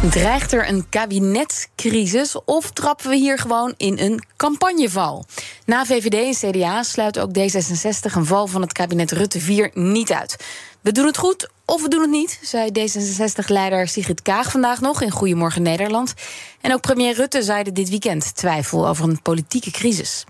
Dreigt er een kabinetscrisis of trappen we hier gewoon in een campagneval? Na VVD en CDA sluit ook D66 een val van het kabinet Rutte 4 niet uit. We doen het goed of we doen het niet, zei D66-leider Sigrid Kaag vandaag nog in Goedemorgen Nederland. En ook premier Rutte zeide dit weekend twijfel over een politieke crisis.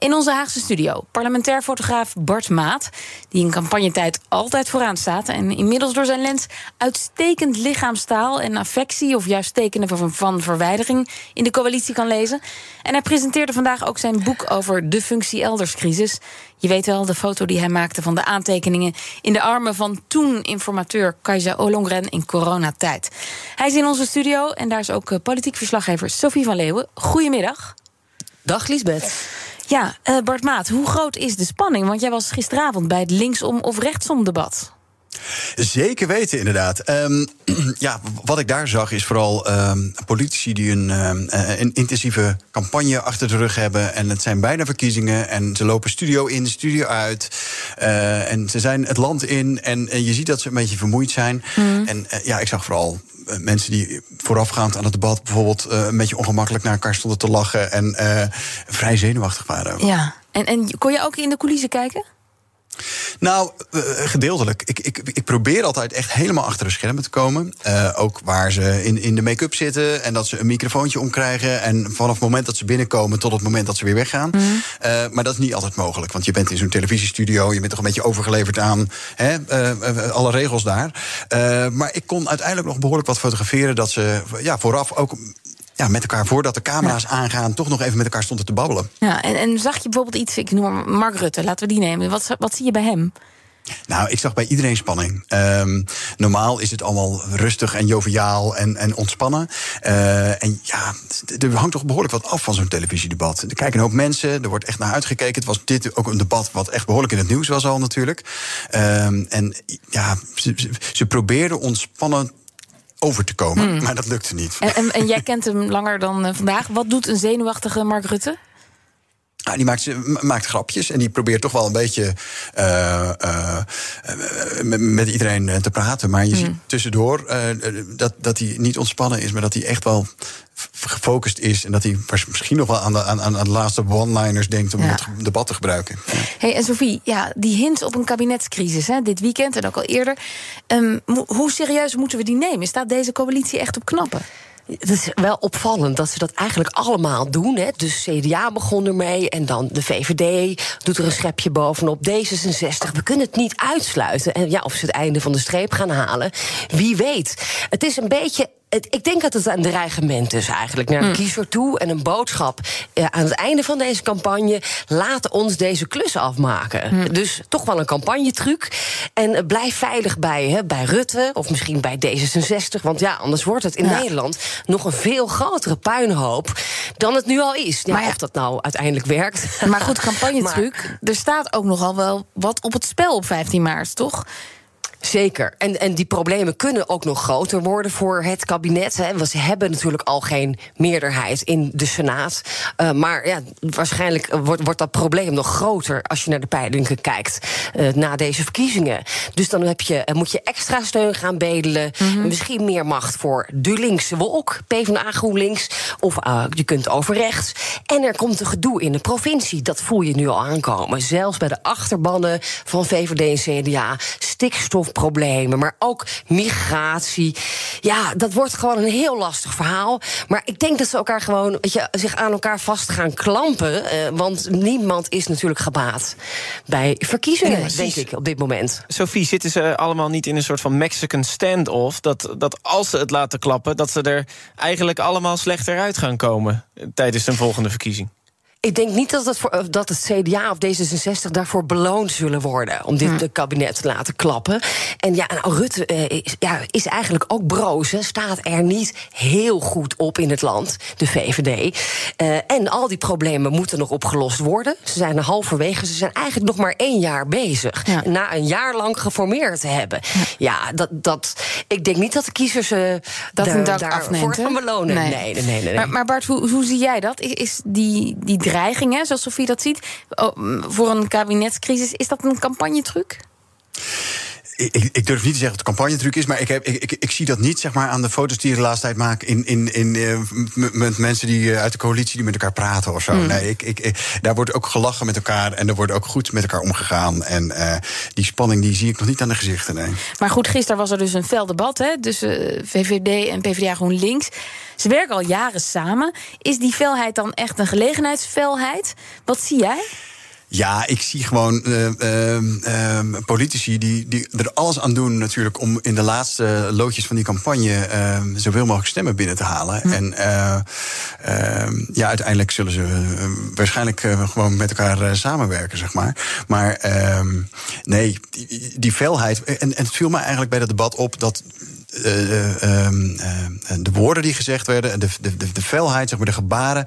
In onze Haagse studio parlementair fotograaf Bart Maat, die in campagnetijd altijd vooraan staat en inmiddels door zijn lens uitstekend lichaamstaal en affectie of juist tekenen van, verwijdering in de coalitie kan lezen. En hij presenteerde vandaag ook zijn boek over de functie elderscrisis. Je weet wel, de foto die hij maakte van de aantekeningen in de armen van toen informateur Kajsa Olongren in coronatijd. Hij is in onze studio en daar is ook eh, politiek verslaggever Sophie van Leeuwen. Goedemiddag. Dag Liesbeth. Ja, uh, Bart Maat, hoe groot is de spanning? Want jij was gisteravond bij het linksom of rechtsom debat. Zeker weten, inderdaad. Um, ja, wat ik daar zag is vooral um, politici die een, um, een, intensieve campagne achter de rug hebben. En het zijn bijna verkiezingen. En ze lopen studio in, studio uit. Uh, en ze zijn het land in. En, en, je ziet dat ze een beetje vermoeid zijn. Mm. En uh, ja, ik zag vooral mensen die voorafgaand aan het debat bijvoorbeeld uh, een beetje ongemakkelijk naar elkaar stonden te lachen en uh, vrij zenuwachtig waren. Ja, en, en kon je ook in de coulissen kijken? Nou, uh, gedeeltelijk. Ik, ik, ik probeer altijd echt helemaal achter de schermen te komen. Uh, ook waar ze in, in de make-up zitten en dat ze een microfoontje omkrijgen. En vanaf het moment dat ze binnenkomen tot het moment dat ze weer weggaan. Mm. Uh, maar dat is niet altijd mogelijk. Want je bent in zo'n televisiestudio, je bent toch een beetje overgeleverd aan hè, alle regels daar. maar ik kon uiteindelijk nog behoorlijk wat fotograferen. Dat ze ja, vooraf ook ja, met elkaar, voordat de camera's ja. aangaan, toch nog even met elkaar stonden te babbelen. Ja, en, en zag je bijvoorbeeld iets, ik noem Mark Rutte, laten we die nemen. Wat, wat zie je bij hem? Nou, ik zag bij iedereen spanning. Um, normaal is het allemaal rustig en joviaal en, en ontspannen. Uh, en ja, er hangt toch behoorlijk wat af van zo'n televisiedebat. Er kijken een hoop mensen, er wordt echt naar uitgekeken. Het was dit ook een debat wat echt behoorlijk in het nieuws was al natuurlijk. Um, en ja, ze, ze, ze probeerden ontspannen over te komen. Mm. Maar dat lukte niet. En, en, en, jij kent hem langer dan uh, vandaag. Wat doet een zenuwachtige Mark Rutte? Ah, die maakt, maakt grapjes en die probeert toch wel een beetje uh, uh, met iedereen te praten. Maar je mm. ziet tussendoor dat, dat hij niet ontspannen is, maar dat hij echt wel gefocust is. En dat hij misschien nog wel aan de, aan, aan de laatste one-liners denkt om ja. het debat te gebruiken. Hey, en Sophie, ja, die hint op een kabinetscrisis hè, dit weekend en ook al eerder. Um, hoe serieus moeten we die nemen? Staat deze coalitie echt op knappen? Het is wel opvallend dat ze dat eigenlijk allemaal doen. Hè. Dus CDA begon ermee en dan de VVD doet er een schepje bovenop. D66, we kunnen het niet uitsluiten. En ja, of ze het einde van de streep gaan halen, wie weet. Het is een beetje ik denk dat het een dreigement is eigenlijk naar de mm. kiezer toe. En een boodschap uh, aan het einde van deze campagne. Laat ons deze klus afmaken. Mm. Dus toch wel een campagnetruc. En uh, blijf veilig bij, hè, bij Rutte of misschien bij D66. Want ja, anders wordt het in ja. Nederland nog een veel grotere puinhoop dan het nu al is. Ja, maar ja. Of dat nou uiteindelijk werkt. Maar goed, campagnetruc. maar, er staat ook nogal wel wat op het spel op 15 maart, toch? Zeker. En, en die problemen kunnen ook nog groter worden voor het kabinet. Hè. Want ze hebben natuurlijk al geen meerderheid in de Senaat. Uh, maar ja, waarschijnlijk wordt, wordt dat probleem nog groter als je naar de peilingen kijkt uh, na deze verkiezingen. Dus dan heb je, moet je extra steun gaan bedelen. Mm -hmm. Misschien meer macht voor de linkse wolk, PvdA GroenLinks. Of uh, je kunt over rechts. En er komt een gedoe in de provincie. Dat voel je nu al aankomen. Zelfs bij de achterbannen van VVD en CDA. Stikstof problemen, maar ook migratie. Ja, dat wordt gewoon een heel lastig verhaal. Maar ik denk dat ze elkaar gewoon, weet je, zich aan elkaar vast gaan klampen. Uh, want niemand is natuurlijk gebaat bij verkiezingen, ja, denk ik, op dit moment. Sophie, zitten ze allemaal niet in een soort van Mexican standoff? Dat, dat als ze het laten klappen, dat ze er eigenlijk allemaal slechter uit gaan komen tijdens een volgende verkiezing? Ik denk niet dat het, voor, eh, dat het CDA of D66 daarvoor beloond zullen worden. om dit hmm. kabinet te laten klappen. En ja, nou, Rutte uh, is, ja, is eigenlijk ook broos. Hè. Staat er niet heel goed op in het land, de VVD. Uh, en al die problemen moeten nog opgelost worden. Ze zijn er halverwege. Ze zijn eigenlijk nog maar één jaar bezig. Ja. Na een jaar lang geformeerd te hebben. Ja, ja dat, dat, ik denk niet dat de kiezers uh, dat daar, daar afneemt, gaan belonen. Nee, nee, nee. nee, nee. Maar, maar Bart, hoe, hoe zie jij dat? Is die, die dreiging, zoals Sofie dat ziet, voor een kabinetscrisis, is dat een campagnetruc? Ik, ik, durf niet te zeggen dat het een campagnetruc is, maar ik, heb, ik, ik, zie dat niet zeg maar, aan de foto's die je de laatste tijd maakt in, in, in, uh, met mensen die, uh, uit de coalitie die met elkaar praten of zo. Mm. Nee, ik, ik, daar wordt ook gelachen met elkaar en er wordt ook goed met elkaar omgegaan. En uh, die spanning die zie ik nog niet aan de gezichten. Nee. Maar goed, gisteren was er dus een fel debat hè, tussen VVD en PvdA GroenLinks. Ze werken al jaren samen. Is die felheid dan echt een gelegenheidsfelheid? Wat zie jij? Ja, ik zie gewoon uh, uh, politici die, die er alles aan doen natuurlijk om in de laatste loodjes van die campagne uh, zoveel mogelijk stemmen binnen te halen. Hm. En ehm, ja, uiteindelijk zullen ze waarschijnlijk gewoon met elkaar samenwerken, zeg maar. Maar nee, die, die felheid. En, en het viel me eigenlijk bij dat debat op dat de woorden die gezegd werden, de, de, de, de felheid, zeg maar, de gebaren.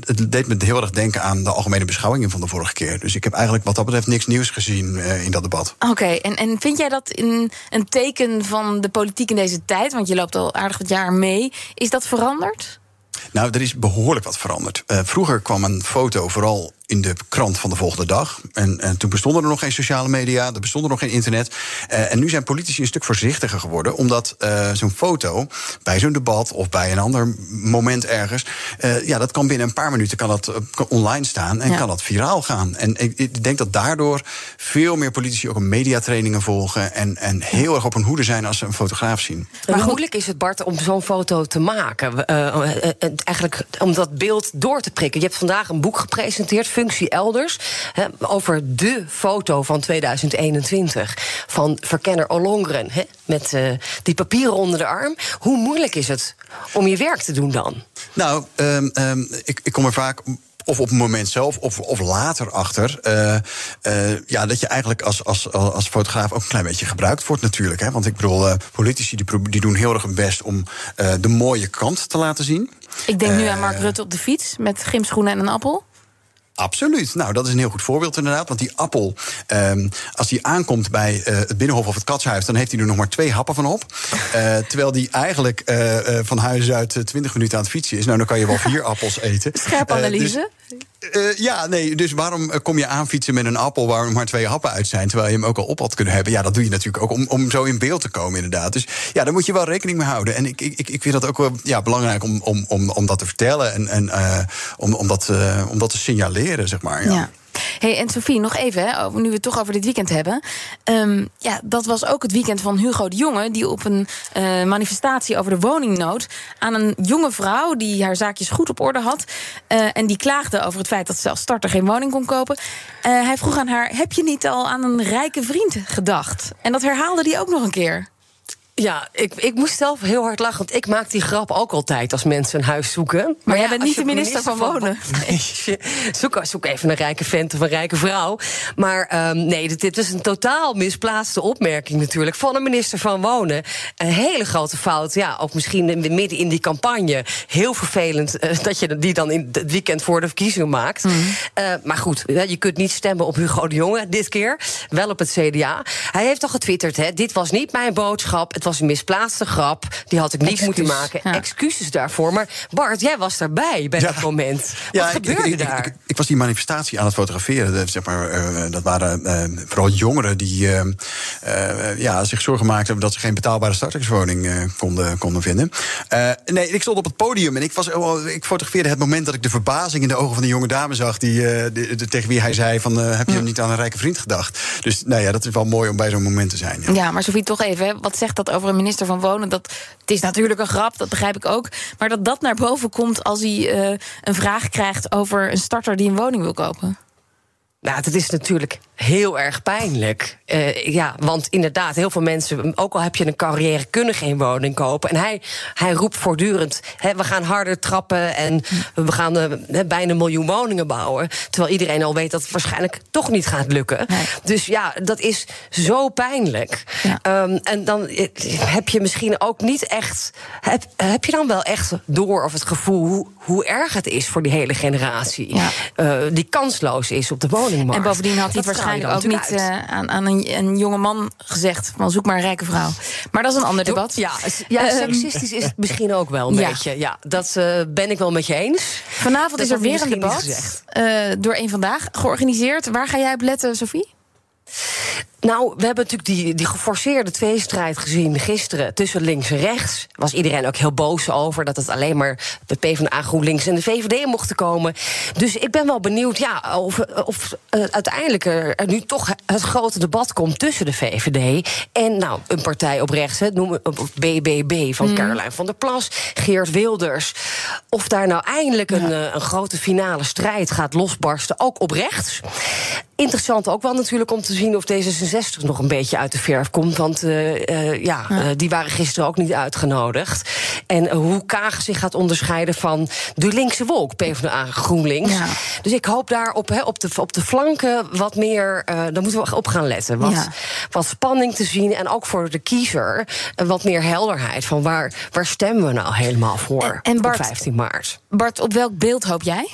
het deed me heel erg denken aan de algemene beschouwingen van de vorige keer. Dus ik heb eigenlijk wat dat betreft niks nieuws gezien in dat debat. Oké, en, en vind jij dat in een teken van de politiek in deze tijd? Want je loopt al aardig wat jaar mee. Is dat veranderd? Nou, er is behoorlijk wat veranderd. Uh, vroeger kwam een foto vooral in de krant van de volgende dag. En, en toen bestonden er nog geen sociale media, er bestond er nog geen internet. Uh, en nu zijn politici een stuk voorzichtiger geworden, omdat uh, zo'n foto bij zo'n debat of bij een ander moment ergens, uh, ja, dat kan binnen een paar minuten kan dat online staan en ja. kan dat viraal gaan. En ik, ik, denk dat daardoor veel meer politici ook een mediatrainingen volgen en, en heel erg op hun hoede zijn als ze een fotograaf zien. Maar hoe moeilijk is het, Bart, om zo'n foto te maken? eigenlijk om dat beeld door te prikken. Je hebt vandaag een boek gepresenteerd functie elders. over de foto van 2021 van verkenner Olongren. met uh, die papieren onder de arm. Hoe moeilijk is het om je werk te doen dan? Nou, um, um, ik, ik kom er vaak of op het moment zelf, of, of later achter. Uh, uh, ja, dat je eigenlijk als, als, als fotograaf ook een klein beetje gebruikt wordt, natuurlijk. Hè? Want ik bedoel, uh, politici die, die doen heel erg hun best om de mooie kant te laten zien. Ik denk nu aan Mark Rutte op de fiets met gymschoenen en een appel. Absoluut. Nou, dat is een heel goed voorbeeld inderdaad. Want die appel, um, als die aankomt bij uh, het Binnenhof of het Katshuis... dan heeft hij er nog maar twee happen van op. Uh, terwijl die eigenlijk uh, van huis uit 20 minuten aan het fietsen is. Nou, dan kan je wel vier appels eten. Scherpe analyse. Dus, uh, ja, nee, dus waarom kom je aanfietsen met een appel waar maar twee happen uit zijn, terwijl je hem ook al op had kunnen hebben? Ja, dat doe je natuurlijk ook om, om zo in beeld te komen, inderdaad. Dus ja, daar moet je wel rekening mee houden. En ik, ik, ik vind dat ook wel ja, belangrijk om, om, om, om dat te vertellen en, en uh, om, om, dat, om dat te signaleren, zeg maar. ja. Hey, en Sofie, nog even, hè, nu we het toch over dit weekend hebben. Um, ja, dat was ook het weekend van Hugo de Jonge... die op een uh, manifestatie over de woningnood... aan een jonge vrouw die haar zaakjes goed op orde had... Uh, en die klaagde over het feit dat ze als starter geen woning kon kopen. Uh, hij vroeg aan haar, heb je niet al aan een rijke vriend gedacht? En dat herhaalde hij ook nog een keer. Ja, ik, ik moest zelf heel hard lachen. Want ik maak die grap ook altijd als mensen een huis zoeken. Maar, maar jij bent niet de minister, van Wonen. Nee, zoek, zoek even een rijke vent of een rijke vrouw. Maar um, nee, dit, dit, is een totaal misplaatste opmerking natuurlijk. Van een minister van Wonen. Een hele grote fout. Ja, ook misschien midden in die campagne. Heel vervelend uh, dat je die dan in het weekend voor de verkiezingen maakt. Mm -hmm. uh, maar goed, je kunt niet stemmen op Hugo de Jonge dit keer. Wel op het CDA. Hij heeft al getwitterd, hè, dit was niet mijn boodschap. Het was een misplaatste grap. Die had ik niet moeten maken. Excuses daarvoor. Maar Bart, jij was daarbij bij dat moment. Wat ja, gebeurde ik, daar? Ik, ik, was die manifestatie aan het fotograferen. zeg maar, uh, dat waren uh, vooral jongeren die uh, ja, zich zorgen maakten... dat ze geen betaalbare starterswoning konden, konden vinden. nee, ik stond op het podium en ik, was, ik fotografeerde het moment... dat ik de verbazing in de ogen van de jonge dame zag... Die, de, de, tegen wie hij zei van, heb je hm. niet aan een rijke vriend gedacht? Dus nou ja, dat is wel mooi om bij zo'n moment te zijn. Ja, ja maar Sofie, toch even, wat zegt dat over een minister van Wonen. Dat, het is natuurlijk een grap, dat begrijp ik ook. Maar dat dat naar boven komt als hij uh, een vraag krijgt over een starter die een woning wil kopen. Nou, dat is natuurlijk heel erg pijnlijk. Uh, ja, want inderdaad, heel veel mensen, ook al heb je een carrière, kunnen geen woning kopen. En hij, hij roept voortdurend: hè, we gaan harder trappen en we gaan uh, bijna een miljoen woningen bouwen. Terwijl iedereen al weet dat het waarschijnlijk toch niet gaat lukken. Dus ja, dat is zo pijnlijk. Ja. Um, en dan eh, heb je misschien ook niet echt. Heb, heb je dan wel echt door of het gevoel hoe, hoe erg het is voor die hele generatie? Ja. Uh, die kansloos is op de woningmarkt. En bovendien had hij waarschijnlijk ook niet uh, aan, aan een, een, jonge man gezegd: van zoek maar een rijke vrouw. Maar dat is een ander debat. Ja, ja ehm, seksistisch is het misschien ook wel een ja. beetje. Ja, dat uh, ben ik wel met je eens. Vanavond is er weer een debat door een vandaag georganiseerd. Waar ga jij op letten, Sophie? Nou, we hebben natuurlijk die, die geforceerde tweestrijd gezien gisteren tussen links en rechts. Was iedereen ook heel boos over dat het alleen maar de PvdA, GroenLinks en de VVD mochten komen. Dus ik ben wel benieuwd ja, of, of uh, uiteindelijk er, nu toch het grote debat komt tussen de VVD en nou, een partij op rechts, het noemen BBB van mm. Caroline van der Plas, Geert Wilders. Of daar nou eindelijk een, uh, een grote finale strijd gaat losbarsten, ook op rechts. Interessant ook wel natuurlijk om te zien of D66 nog een beetje uit de verf komt. Want uh, uh, ja. Uh, die waren gisteren ook niet uitgenodigd. En hoe Kaag zich gaat onderscheiden van de linkse wolk, PvdA GroenLinks. Ja. Dus ik hoop daar op, he, op, de, op de flanken wat meer. daar moeten we op gaan letten. Wat, ja. wat spanning te zien. En ook voor de kiezer wat meer helderheid. Van waar, waar stemmen we nou helemaal voor en, en Bart, op 15 maart? Bart, op welk beeld hoop jij?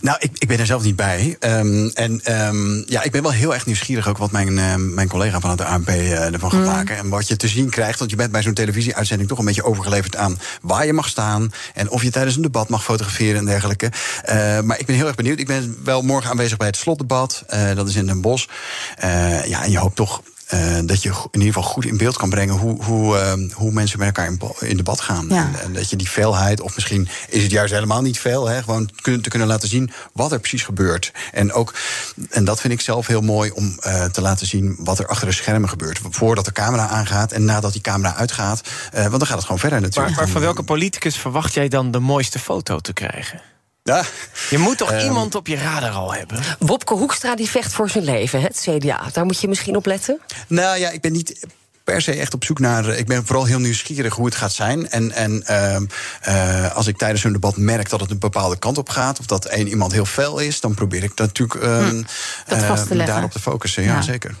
Nou, ik, ik ben er zelf niet bij. Um, en um, ja, ik ben wel heel erg nieuwsgierig ook wat mijn, uh, mijn collega van het ANP uh, ervan gaat mm. maken. En wat je te zien krijgt. Want je bent bij zo'n televisieuitzending toch een beetje overgeleverd aan waar je mag staan. En of je tijdens een debat mag fotograferen en dergelijke. Uh, maar ik ben heel erg benieuwd. Ik ben wel morgen aanwezig bij het slotdebat. dat is in Den Bosch. ja, en je hoopt toch uh, dat je in ieder geval goed in beeld kan brengen hoe, hoe, uh, hoe mensen met elkaar in, in debat gaan. Ja. En, en, dat je die veelheid, of misschien is het juist helemaal niet veel, hè, gewoon te kunnen laten zien wat er precies gebeurt. En ook, en dat vind ik zelf heel mooi om uh, te laten zien wat er achter de schermen gebeurt. Voordat de camera aangaat en nadat die camera uitgaat. want dan gaat het gewoon verder natuurlijk. Maar, maar van welke politicus verwacht jij dan de mooiste foto te krijgen? Ja. Je moet toch um, iemand op je radar al hebben? Wopke Hoekstra die vecht voor zijn leven, het CDA. Daar moet je misschien op letten? Nou ja, ik ben niet per se echt op zoek naar. Ik ben vooral heel nieuwsgierig hoe het gaat zijn. En, en uh, uh, als ik tijdens een debat merk dat het een bepaalde kant op gaat, of dat één iemand heel fel is, dan probeer ik natuurlijk uh, hm, dat daarop te focussen. Ja, ja. zeker.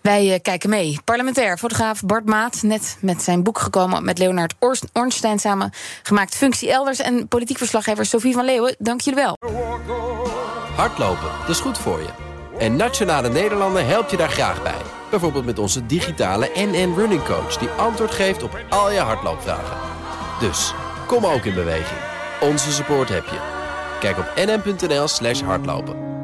Wij uh, kijken mee. Parlementair fotograaf Bart Maat, net met zijn boek gekomen... met Leonard Ornstein samen gemaakt Functie Elders... en politiek verslaggever Sophie van Leeuwen, dank jullie wel. Hardlopen, dat is goed voor je. En Nationale Nederlanden helpt je daar graag bij. Bijvoorbeeld met onze digitale NN Running Coach... die antwoord geeft op al je hardloopvragen. Dus, kom ook in beweging. Onze support heb je. Kijk op nn.nl slash hardlopen.